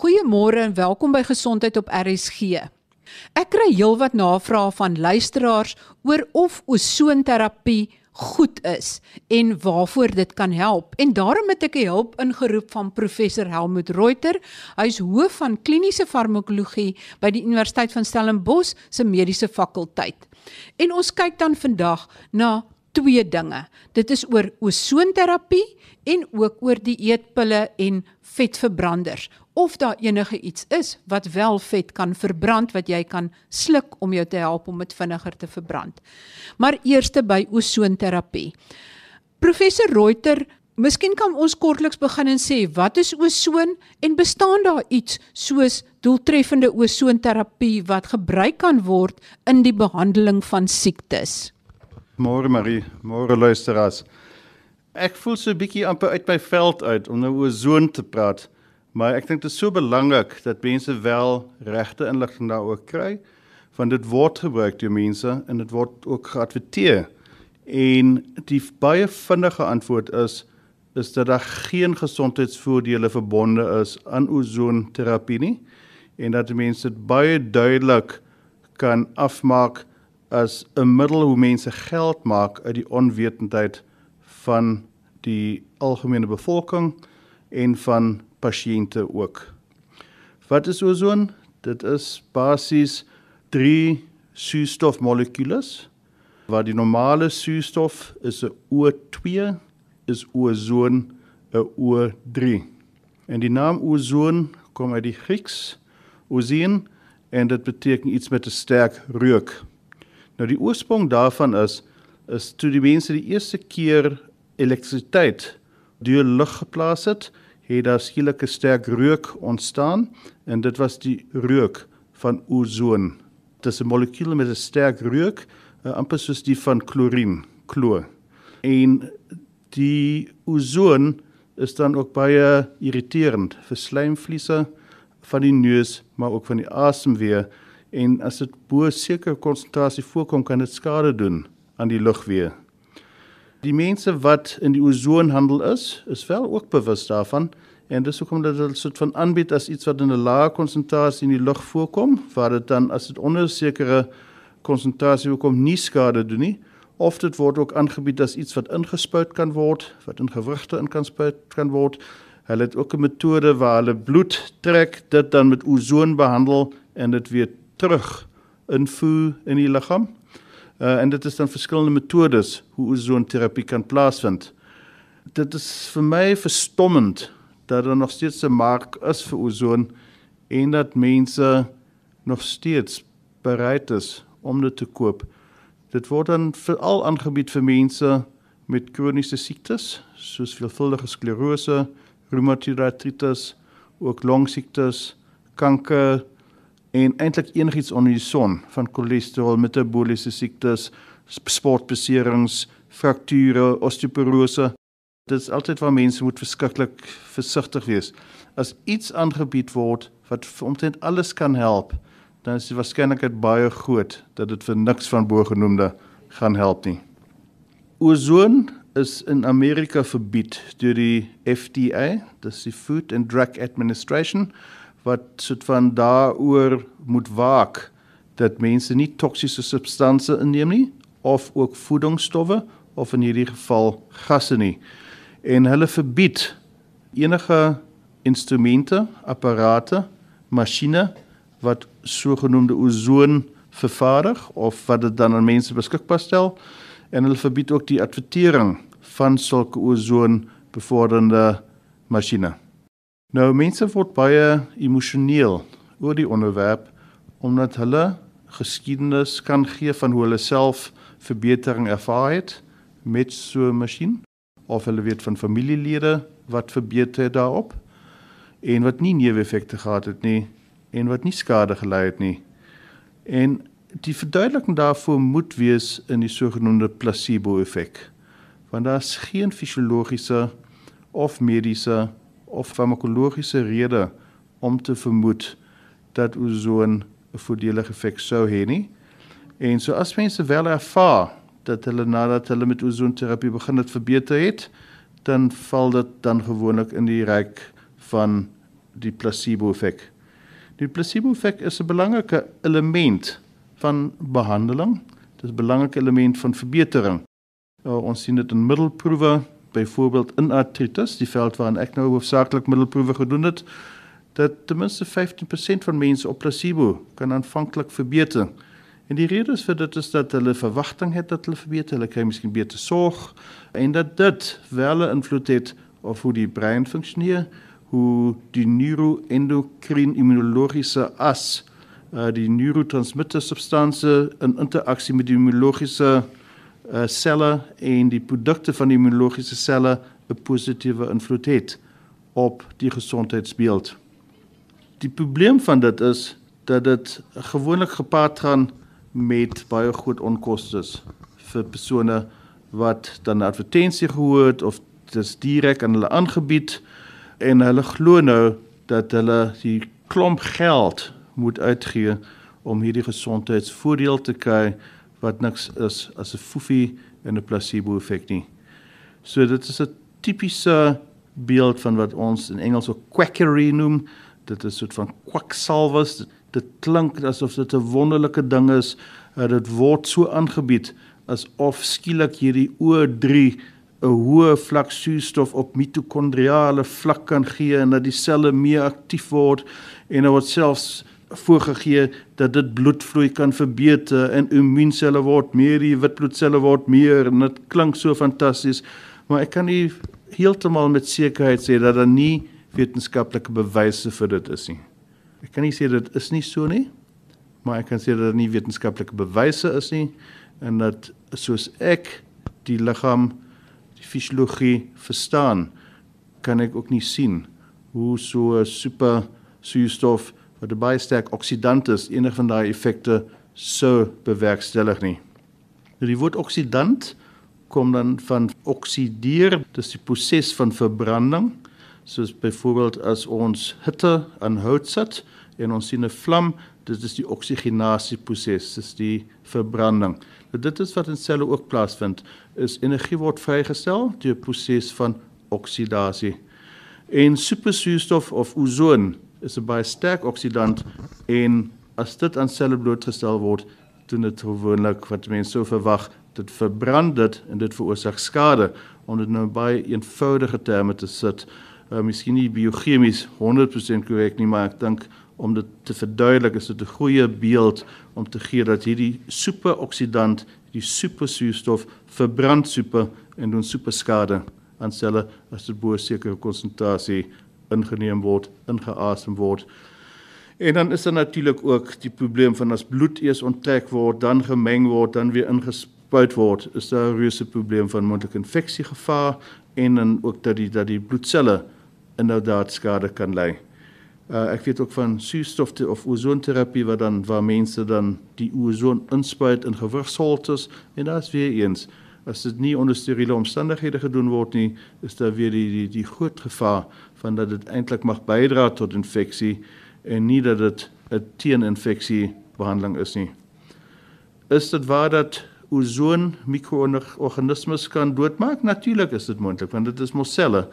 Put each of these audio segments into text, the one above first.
Goeiemôre en welkom by Gesondheid op RSG. Ek kry heelwat navrae van luisteraars oor of ozonterapie goed is en waarvoor dit kan help. En daarom het ek 'n hulp ingeroep van professor Helmut Reuter. Hy is hoof van kliniese farmakologie by die Universiteit van Stellenbosch se mediese fakulteit. En ons kyk dan vandag na twee dinge. Dit is oor ozonterapie en ook oor die eetpille en vetverbranders of daar enige iets is wat wel vet kan verbrand wat jy kan sluk om jou te help om dit vinniger te verbrand. Maar eerste by ozonterapie. Professor Reuter, miskien kan ons kortliks begin en sê wat is ozon en bestaan daar iets soos doeltreffende ozonterapie wat gebruik kan word in die behandeling van siektes? Môre Marie, môre luisteraars. Ek voel so 'n bietjie amper uit my veld uit om nou oor ozon te praat. Maar ek dink dit is so belangrik dat mense wel regte inligting daaroor kry want dit word gebruik deur mense en dit word ook geadverteer. En die baie vinnige antwoord is is dat daar geen gesondheidsvoordele verbonde is aan ozonterapie nie en dat mense dit baie duidelik kan afmaak as 'n middel hoe mense geld maak uit die onwetendheid van die algemene bevolking en van pasiënte ook. Wat is ozon? Dit is basies 3 suurstofmolekules waar die normale suurstof is 'n O2 is ozon 'n O3. En die naam ozon kom uit die Grieks ozin en dit beteken iets met 'n sterk reuk. Nou die oorsprong daarvan is is toe die mense die eerste keer elektrisiteit deur lug geplaas het het daar skielik 'n sterk reuk ontstaan en dit was die reuk van ozon. Dit is 'n molekuul met 'n sterk reuk, uh, amper soos die van klorien, kloor. En die ozon is dan ook baie irriterend vir slijmvliese van die neus, maar ook van die asemweë en as dit bo sekere konsentrasie voorkom kan dit skade doen aan die lugweë. Die mense wat in die ozonhandel is, is wel ook bewus daarvan en dis hoekom dit 'n soort van aanbied as iets wat in 'n lae konsentrasie in die lug voorkom, waar dit dan as dit onder 'n sekere konsentrasie kom nie skade doen nie, of dit word ook aangebied as iets wat ingespuit kan word, wat in gewrigte in kan spuit kan word. Hulle het ook 'n metode waar hulle bloed trek, dit dan met ozon behandel en dit weer terug invoer in die liggaam. Uh, en dit is dan verskillende metodes hoe ozonterapie kan plaasvind. Dit is vir my verstommend dat daar nog steeds 'n mark is vir ozon en dat mense nog steeds bereid is om dit te koop. Dit word dan veral aangebied vir mense met kroniese siektes soos veelvuldige sklerose, reumatoïde artritis, ook longsiektes, kanker en eintlik enigiets onder die son van cholesterol, metabooliese siektes, sportbeserings, frakture, osteoporose. Dit is altyd waar mense moet verskriklik versigtig wees. As iets aangebied word wat omtrent alles kan help, dan is die waarskynlikheid baie groot dat dit vir niks van bo-genoemde gaan help nie. Ozon is in Amerika verbied deur die FDA, dis die Food and Drug Administration wat soort van daaroor moet waak dat mense nie toksiese substansies inneem nie of ook voedingsstowwe of in hierdie geval gasse nie. En hulle verbied enige instrumente, apparate, masjiene wat sogenaamde ozon vervaardig of wat dit dan aan mense beskikbaar stel en hulle verbied ook die advertering van sulke ozon bevorderende masjiene. Nou mense word baie emosioneel oor die onderwerp omdat hulle geskiedenis kan gee van hoe hulle self verbetering ervaar het met so 'n masjien of hulle weet van familielede wat verbeter het daarop en wat nie neeweffekte gehad het nie en wat nie skade gelei het nie. En die verduideliking daarvoor moet wees in die sogenaamde placebo-effek. Want daar is geen fisiologiese of mediese of farmakologiese rede om te vermoed dat ozon 'n voordelige effek sou hê nie. En so as mense wel ervaar dat hulle nadat hulle met ozonterapie begin het verbeter het, dan val dit dan gewoonlik in die ryk van die placebo-effek. Die placebo-effek is 'n belangrike element van behandeling. Dit is 'n belangrike element van verbetering. Uh, ons sien dit in middelproewe, byvoorbeeld in artritis, die veld waarin ek nou hoofsaaklik middelproewe gedoen het, dat ten minste 15% van mense op placebo kan aanvanklik verbeter. En die rede is vir dit is dat hulle verwagting het dat hulle verbeter, hulle kry miskien beter sorg en dat dit wel 'n invloed het op hoe die brein funksioneer, hoe die neuroendokrien immunologiese as uh, die neurotransmitter substansie in interaksie met die immunologiese uh, selle en die produkte van die immunologiese selle 'n positiewe invloed het op die gesondheidsbeeld. Die probleem van dit is dat dit gewoonlik gepaard gaan met baie groot onkoste vir persone wat dan 'n advertensie gehoor het of dis direk aan hulle aangebied en hulle glo nou dat hulle die klomp geld moet uitgee om hierdie gesondheidsvoordeel te kry wat niks is as 'n foefie en 'n placebo effek nie. So dit is 'n tipiese beeld van wat ons in Engels ook quackery noem. Dit is 'n soort van kwaksalwers. Dit, dit klink asof dit 'n wonderlike ding is. Uh, dit word so aangebied asof skielik hierdie O3 'n hoë vlak suurstof op mitokondriale vlak kan gee en dat die selle meer aktief word en dit word selfs voorgegee dat dit bloedvloei kan verbeter en immuunselle word meer, die witbloedselle word meer en dit klink so fantasties, maar ek kan nie heeltemal met sekerheid sê dat daar nie wetenskaplike bewyse vir dit is nie. Ek kan nie sê dit is nie so nie, maar ek kan sê dat daar nie wetenskaplike bewyse is nie en dat soos ek die liggaam die fisiologie verstaan, kan ek ook nie sien hoe so 'n super suurstof wat baie sterk oksidant is, enige van daai effekte sou bewerkstellig nie. Die woord oksidant kom dan van oksideer, dis die proses van verbranding soos byvoorbeeld as ons hitte aan hout sit en ons sien 'n vlam, dit is die oksigenasieproses, dis die verbranding. Nou dit is wat in selle ook plaasvind, is energie word vrygestel deur 'n proses van oksidasie. En supersuurstof of ozon is 'n baie sterk oksidant en as dit aan selle blootgestel word, doen dit gewoonlik wat mense sou verwag, dit verbrand dit en dit veroorsaak skade om dit nou baie eenvoudige terme te sit uh, miskien nie biochemies 100% korrek nie, maar ek dink om dit te verduidelik is dit 'n goeie beeld om te gee dat hierdie superoksidant, die supersuurstof verbrand super en doen super skade aan selle as dit bo 'n sekere konsentrasie ingeneem word, ingeasem word. En dan is daar natuurlik ook die probleem van as bloed eers onttrek word, dan gemeng word, dan weer ingespuit word, is daar 'n reuse probleem van moontlike infeksiegevaar en dan ook dat die dat die bloedselle inderdaad skade kan lei. Uh, ek weet ook van suurstof of ozonterapie wat dan waar mense dan die ozon inspuit in gewrigsholtes en daar's weer eens as dit nie onder steriele omstandighede gedoen word nie, is daar weer die die die groot gevaar van dat dit eintlik mag bydra tot infeksie en nie dat dit 'n teeninfeksie behandeling is nie. Is dit waar dat ozon mikroorganismes kan doodmaak? Natuurlik is dit moontlik want dit is mos selle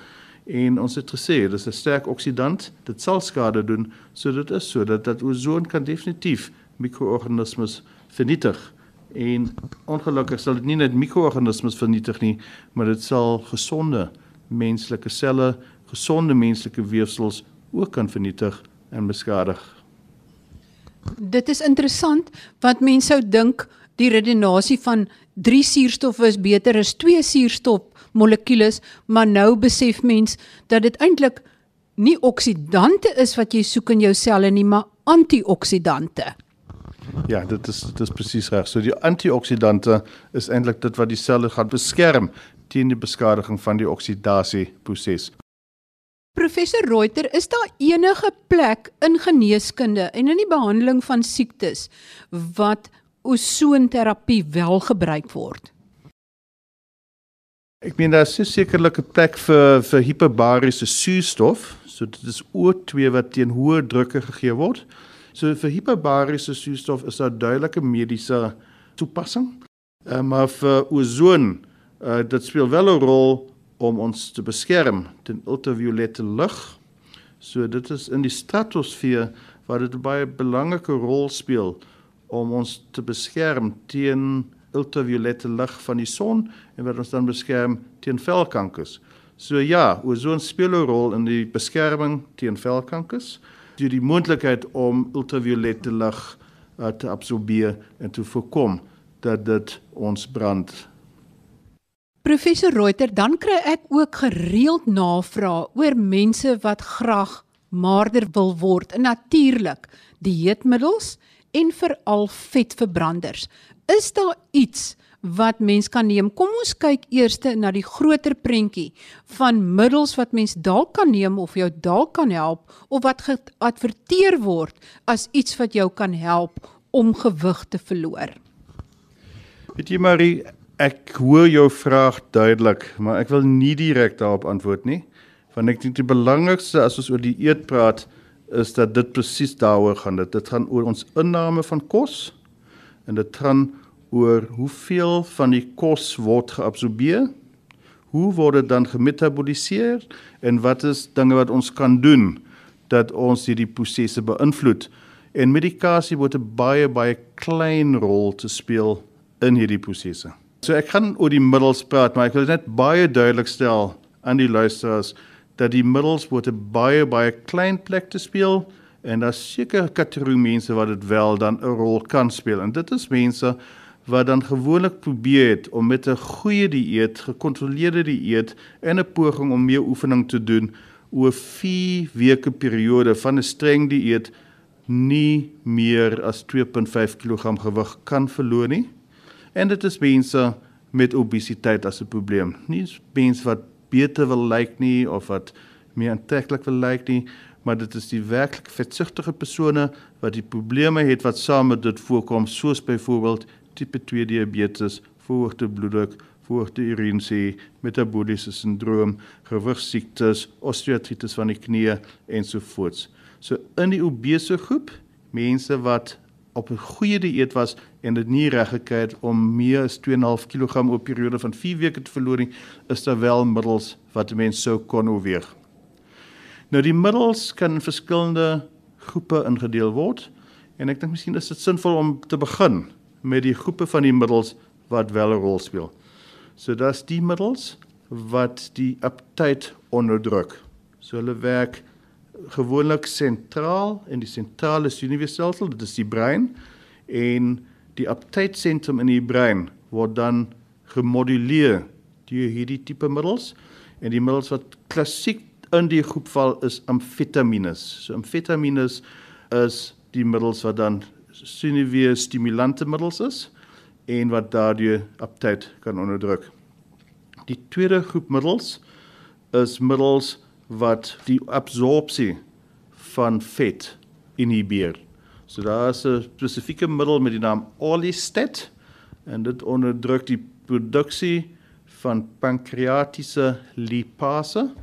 en ons het gesê dis 'n sterk oksidant dit sal skade doen so dit is so dat ozon kan definitief mikroorganismes vernietig. En ongelukkig sal dit nie net mikroorganismes vernietig nie maar dit sal gesonde menslike selle gesonde menslike weefsels ook kan vernietig en beskadig. Dit is interessant wat mense sou dink die redenasie van 3 suurstof is beter as 2 suurstof molekules, maar nou besef mens dat dit eintlik nie oksidante is wat jy soek in jou selle nie, maar antioksidante. Ja, dit is dit is presies reg. So die antioksidante is eintlik dit wat die selle gaan beskerm teen die beskadiging van die oksidasieproses. Professor Reuter, is daar enige plek in geneeskunde en in die behandeling van siektes wat ozonterapie wel gebruik word? Ek meen daar is sekerlik 'n plek vir vir hiperbariese suurstof. So dit is O2 wat teen hoë drukke gegee word. So vir hiperbariese suurstof is daar duidelike mediese toepassing. Uh, maar vir ozon, uh, dit speel wel 'n rol om ons te beskerm teen ultraviolette lig. So dit is in die stratosfeer waar dit 'n baie belangrike rol speel om ons te beskerm teen ultraviolette lig van die son en wat ons dan beskerm teen velkankers. So ja, ozon speel 'n rol in die beskerming teen velkankers deur die moontlikheid om ultraviolette lig uh, te absorbeer en te voorkom dat dit ons brand. Professor Reuter, dan kry ek ook gereeld navrae oor mense wat graag maarder wil word, natuurlik dieetmiddels en veral vetverbranders. Is daar iets wat mens kan neem? Kom ons kyk eers na die groter prentjie van middels wat mens dalk kan neem of jou dalk kan help of wat geadverteer word as iets wat jou kan help om gewig te verloor. Weet jy Marie, ek hoor jou vraag duidelik, maar ek wil nie direk daarop antwoord nie want ek dink die belangrikste as ons oor die eet praat is dat dit presies daaroor gaan. Dit, dit gaan oor ons inname van kos en dit gaan oor hoeveel van die kos word geabsorbeer. Hoe word dit dan gemetaboliseer en wat is dinge wat ons kan doen dat ons hierdie prosesse beïnvloed? En medikasie word 'n baie baie klein rol te speel in hierdie prosesse. So ek gaan oor die middels praat, maar ek wil net baie duidelik stel aan die luisteraars dat die middels word 'n baie baie klein plek te speel en daar's seker kategorie mense wat dit wel dan 'n rol kan speel en dit is mense wat dan gewoonlik probeer het om met 'n goeie dieet, gekontroleerde dieet en 'n poging om meer oefening te doen oor 4 weke periode van 'n streng dieet nie meer as 2.5 kg gewig kan verloor nie. En dit is mense met obesiteit as 'n probleem. Nie mense wat beter wil lyk nie of wat meer aantreklik wil lyk nie, maar dit is die werklik vetsugtige persone wat die probleme het wat saam met dit voorkom, soos byvoorbeeld tipe 2 diabetes, verhoogde bloeddruk, verhoogde urinesie, metabooliese sindroom, gewigsiektes, osteoartritis van die knie ensovoorts. So in die obese groep, mense wat op 'n goeie dieet was en dit nie reg gekry het om meer as 2.5 kg op 'n periode van 4 weke te verloor nie, is daar wel middels wat mense sou kon oorweeg. Nou die middels kan in verskillende groepe ingedeel word en ek dink miskien is dit sinvol om te begin met die groepe van die middels wat wel 'n rol speel. So dis die middels wat die aptyt onderdruk. So hulle werk gewoonlik sentraal in die sentrale senuweestelsel, dit is die brein en die aptytsentrum in die brein word dan gemoduleer deur hierdie tipe middels en die middels wat klassiek in die groep val is amfetamines. So amfetamines is die middels wat dan senuwee stimulante middels is en wat daardie aptyt kan onderdruk. Die tweede groep middels is middels wat die absorpsie van vet inhibeer. So daar is 'n spesifieke middel met die naam Orlistat en dit onderdruk die produksie van pankreatiese lipase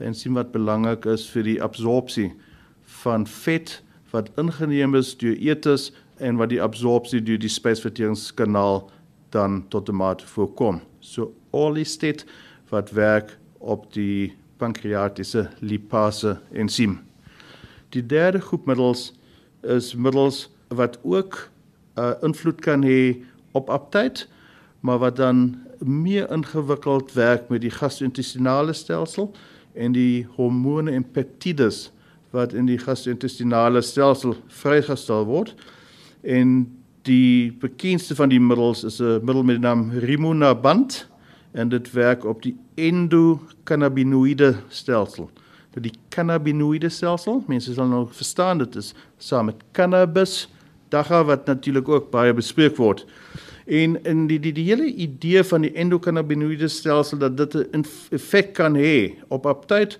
en sien wat belangrik is vir die absorpsie van vet wat ingeneem is deur eetes en wat die absorpsie deur die spysverteringskanaal dan tot die maat voorkom. So Orlistat wat werk op die pankreatiese lipase ensiem. Die derde groep middels is middels wat ook 'n uh, invloed kan hê op aptyt, maar wat dan meer ingewikkeld werk met die gastro-intestinale stelsel en die hormone en peptides wat in die gastro-intestinale stelsel vrygestel word. En die bekendste van die middels is 'n middel met die naam Rimonabant en dit werk op die endokannabinoïde stelsel. Dat die cannabinoïde stelsel, mense sal nou verstaan dit is saam met cannabis, dagga wat natuurlik ook baie bespreek word. En in die die die hele idee van die endokannabinoïde stelsel dat dit 'n effek kan hê op aptyt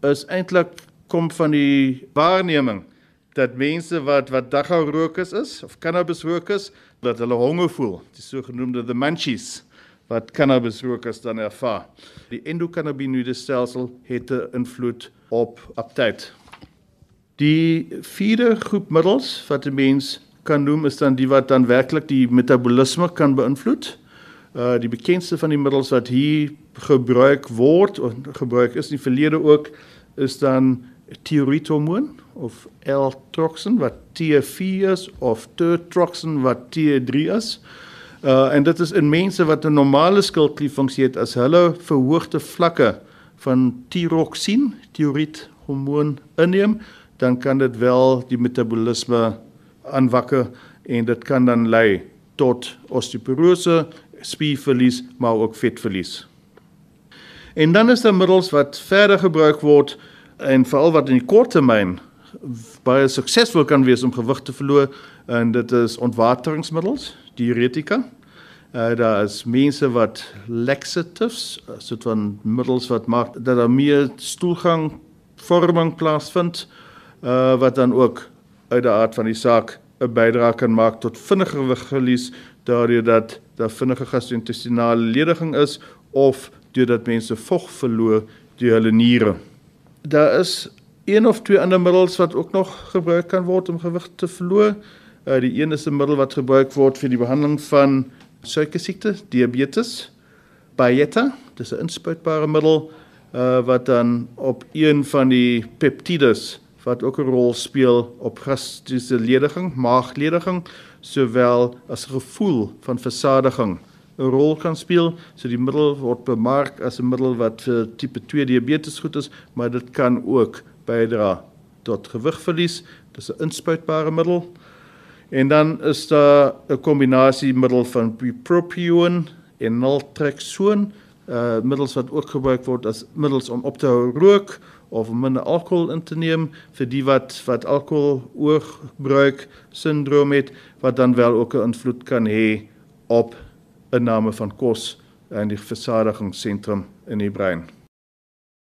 is eintlik kom van die waarneming dat mense wat wat dagga rokers is of cannabis rokers dat hulle honger voel, die sogenaamde the munchies wat cannabisrokers dan ervaar. Die endokannabinoïde stelsel het 'n invloed op aptyt. Die vierde groep middels wat 'n mens kan noem is dan die wat dan werklik die metabolisme kan beïnvloed. Uh die bekendste van die middels wat hier gebruik word of gebruik is in die verlede ook is dan tiroïdhormoon of L-troxin wat T4 is of T-troxin wat T3 is. Uh en dit is in mense wat 'n normale skildklierfunksie het as hulle verhoogde vlakke van tiroxin, tiroïdhormoon inneem, dan kan dit wel die metabolisme aanwakker en dit kan dan lei tot osteoporose, spierverlies, maar ook vetverlies. En dan is daar middels wat verder gebruik word en veral wat in die kort termyn baie suksesvol kan wees om gewig te verloor en dit is ontwateringsmiddels, diuretika. Uh, daar is mense wat laxatives, soort van middels wat maak dat daar meer stoelgang vorming plaasvind uh wat dan ook uit die aard van die saak 'n bydrae kan maak tot vinniger gewigverlies daardeur dat daar vinnige gastro-intestinale lediging is of deurdat mense vog verloor deur hulle niere. Daar is een of twee ander middels wat ook nog gebruik kan word om gewig te verloor. Uh die een is 'n middel wat gebruik word vir die behandeling van suikersiekte, diabetes. Byetta, dis 'n inspuitbare middel uh wat dan op een van die peptides wat ook 'n rol speel op gastriese lediging, maaglediging, sowel as gevoel van versadiging 'n rol kan speel. So die middel word bemark as 'n middel wat vir tipe 2 diabetes goed is, maar dit kan ook bydra tot gewigverlies. Dis 'n inspuitbare middel. En dan is daar 'n kombinasie middel van bupropion en naltrexone, uh middels wat ook gebruik word as middels om op te hou rook of om minder alkohol in te neem vir die wat wat alkohol oorgebruik sindroom het wat dan wel ook 'n invloed kan hê op inname van kos in die versadigingssentrum in die brein.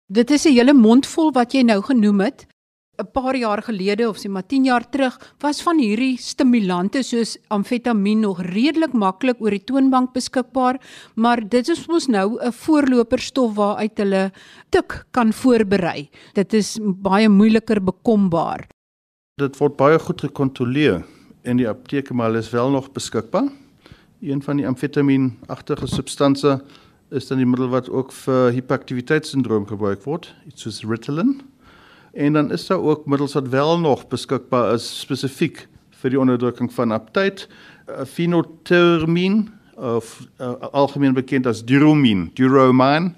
Dit is 'n hele mondvol wat jy nou genoem het. 'n Paar jaar gelede of sê maar 10 jaar terug was van hierdie stimulante soos amfetamien nog redelik maklik oor die toonbank beskikbaar, maar dit is mos nou 'n voorloperstof waaruit hulle tik kan voorberei. Dit is baie moeiliker bekombaar. Dit word baie goed gekontroleer in die apteke maar is wel nog beskikbaar. Een van die amfetamien-agtige substansies is dan die middel wat ook vir hiperaktiwiteitssindroom gebruik word, iets soos Ritalin. En dan is daar ook middels wat wel nog beskikbaar is spesifiek vir die onderdrukking van aptyt, uh, phentermine of uh, algemeen bekend as Duromine, Duromine,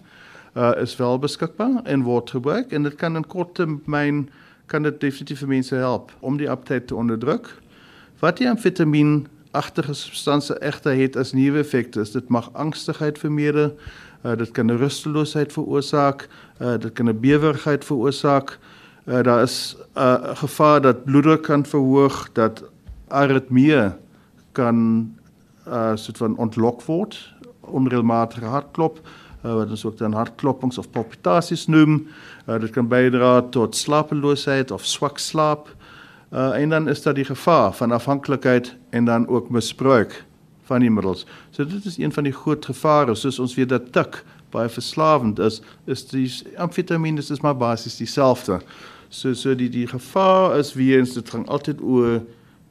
uh, is wel beskikbaar en word gebruik en dit kan in kort termyn kan dit definitief vir mense help om die aptyt te onderdruk. Wat die amfetamien agtige substansie egter het as neeweffekte is dit mag angstigheid vermeerder, uh, dit kan rusteloosheid veroorsaak, uh, dit kan 'n bewerigheid veroorsaak. Uh, daar is 'n uh, gevaar dat bloeddruk kan verhoog, dat aritmie kan uh soort van ontlok word, onregelmatige hartklop, uh, wat ons ook dan hartkloppings of palpitasies noem. Uh, dit kan bydra tot slapeloosheid of swak slaap. Uh, en dan is daar die gevaar van afhanklikheid en dan ook misbruik van die middels. So dit is een van die groot gevare soos ons weet dat tik baie verslawend is, is die amfetamien is maar basies dieselfde. So so die die gevaar is wie eens dit gaan altyd oor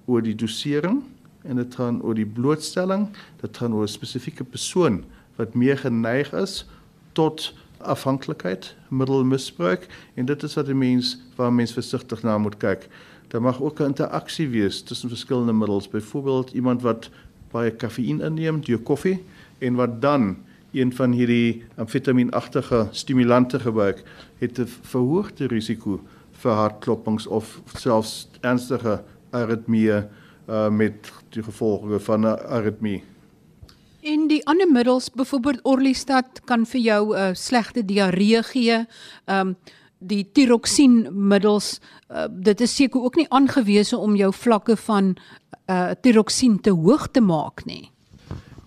oor die dosering en dit gaan oor die blootstelling, dit gaan oor 'n spesifieke persoon wat meer geneig is tot afhanklikheid, middelmisbruik en dit is wat 'n mens waar mens versigtig na moet kyk. Daar mag ook 'n interaksie wees tussen verskillende middels. Byvoorbeeld iemand wat baie kafeïen inneem, deur koffie en wat dan een van hierdie amfetamienagtige stimulante gebruik, het 'n verhoogde risiko vir hartklopings of selfs ernstige aritmie uh, met die gevolge van 'n aritmie. En die ander middels, byvoorbeeld Orlistat kan vir jou 'n uh, slegte diarree gee. Um die tiroksienmiddels uh, dit is seker ook nie aangewese om jou vlakke van uh, tiroksien te hoog te maak nie.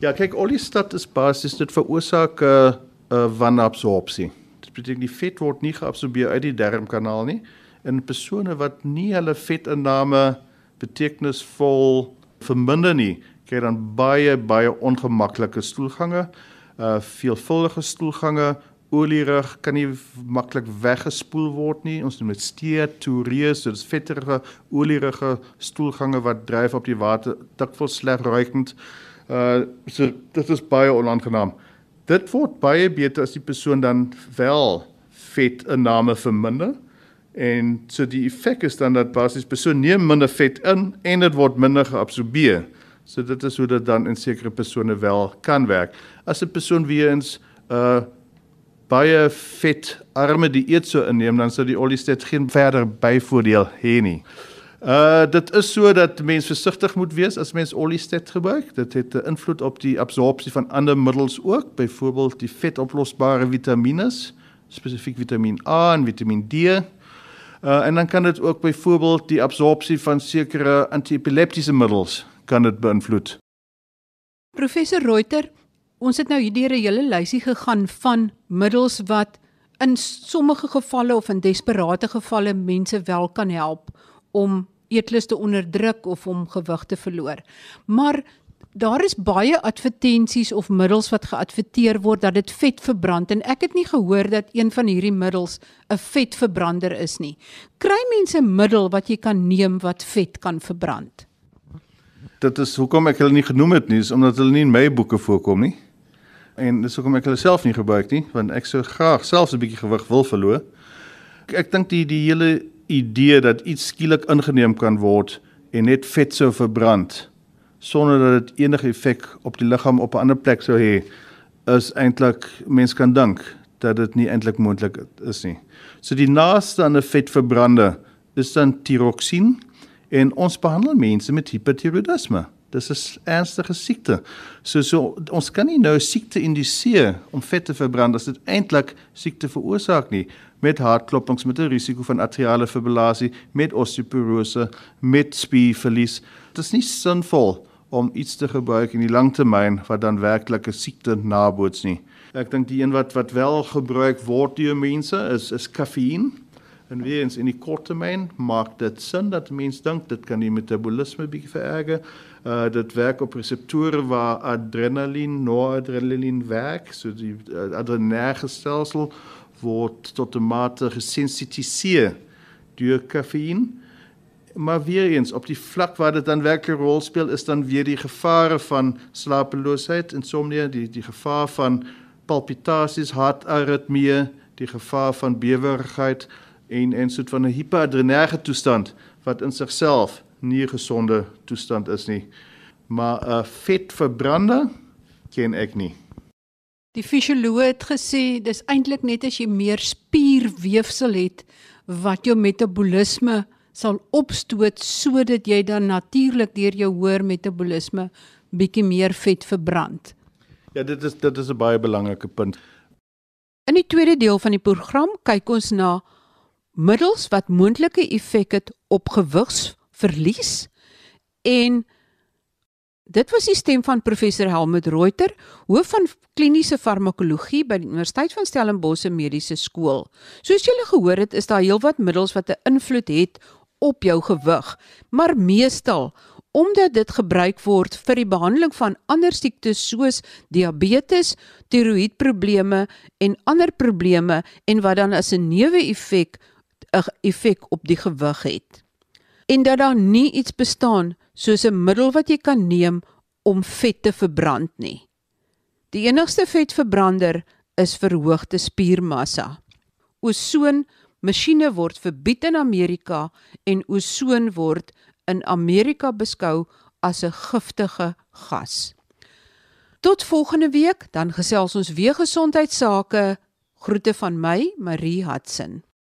Ja, kyk, olistat is basies dit veroorsaak 'n uh, uh, wanabsorpsie. Dit beteken die vet word nie geabsorbeer uit die darmkanaal nie. In persone wat nie hulle vetinname betekenisvol verminder nie, kry dan baie baie ongemaklike stoelgange, uh veelvuldige stoelgange, olierig kan nie maklik weggespoel word nie. Ons noem dit steatourese, so dis vetterige, olierige stoelgange wat dryf op die water, dikwels sleg ruikend. Uh so dit is baie onaangenaam. Dit word baie beter as die persoon dan wel vet inname verminder En so die effek is dan dat basies persoon neem minder vet in en dit word minder geabsorbeer. So dit is hoe dit dan in sekere persone wel kan werk. As 'n persoon weer eens uh, baie vet arme dieet sou inneem, dan sou die oliestet geen verder byvoordeel hê nie. Uh dit is so dat mens versigtig moet wees as mens oliestet gebruik. Dit het 'n invloed op die absorpsie van ander middels ook, byvoorbeeld die vetoplosbare vitamiene, spesifiek Vitamiin A en Vitamiin D. Uh en dan kan dit ook byvoorbeeld die absorpsie van sekere antiepileptiese middels kan dit beïnvloed. Professor Reuter, ons het nou hierdeur 'n hele lysie gegaan van middels wat in sommige gevalle of in desperate gevalle mense wel kan help om eetlus te onderdruk of om gewig te verloor. Maar daar is baie advertensies of middels wat geadverteer word dat dit vet verbrand en ek het nie gehoor dat een van hierdie middels 'n vetverbrander is nie. Kry mense 'n middel wat jy kan neem wat vet kan verbrand? Dit is hoekom ek hulle nie genoem het nie, is omdat hulle nie in my boeke voorkom nie. En dis hoekom ek hulle self nie gebruik nie, want ek sou graag selfs 'n bietjie gewig wil verloor. Ek, ek dink die die hele idee dat iets skielik ingeneem kan word en net vet sou verbrand sonder dat dit enige effek op die liggaam op 'n ander plek sou hê is eintlik mens kan dink dat dit nie eintlik moontlik is nie. So die naaste aan 'n vetverbrander is dan tiroksien en ons behandel mense met hipotiroidisme. Dis 'n ernstige siekte. So so ons kan nie nou siekte induseer om vet te verbrand as dit eintlik siekte veroorsaak nie met hartklopings met 'n risiko van atriale fibrillasie, met osteoporose, met spierverlies. Dit is nie sinvol om iets te gebruik in die langtermyn wat dan werklik 'n siekte naboots nie. Ek dink die een wat wat wel gebruik word deur mense is is kafeïen. En weer eens in die kort termyn maak dit sin dat mense dink dit kan die metabolisme bietjie vererger. Uh dit werk op reseptore waar adrenalien, noradrenalien werk, so die uh, adrenergestelsel word tot 'n mate gesensitiseer deur kafeïen. Maar weer eens op die vlak waar dit dan werklik 'n rol speel is dan weer die gevare van slapeloosheid, insomnie, die die gevaar van palpitasies, hartaritmie, die gevaar van bewerigheid en en soort van 'n hiperadrenerge toestand wat in sigself nie 'n gesonde toestand is nie. Maar 'n uh, vetverbrande ken ek nie. Die fisioloog het gesê dis eintlik net as jy meer spierweefsel het wat jou metabolisme sal opstoot sodat jy dan natuurlik deur jou hoër metabolisme bietjie meer vet verbrand. Ja, dit is dit is 'n baie belangrike punt. In die tweede deel van die program kyk ons na middels wat moontlike effek het op gewigsverlies en Dit was die stem van professor Helmut Reuter, hoof van kliniese farmakologie by die Universiteit van Stellenbosch Mediese Skool. Soos julle gehoor het, is daar heelwat middels wat 'n invloed het op jou gewig, maar meestal omdat dit gebruik word vir die behandeling van ander siektes soos diabetes, tiroïedprobleme en ander probleme en wat dan as 'n neeweffek 'n effek op die gewig het. En dat daar nie iets bestaan soos 'n middel wat jy kan neem om vet te verbrand nie. Die enigste vetverbrander is verhoogde spiermassa. Osoon masjiene word verbied in Amerika en osoon word in Amerika beskou as 'n giftige gas. Tot volgende week, dan gesels ons weer gesondheidsake. Groete van my, Marie Hudson.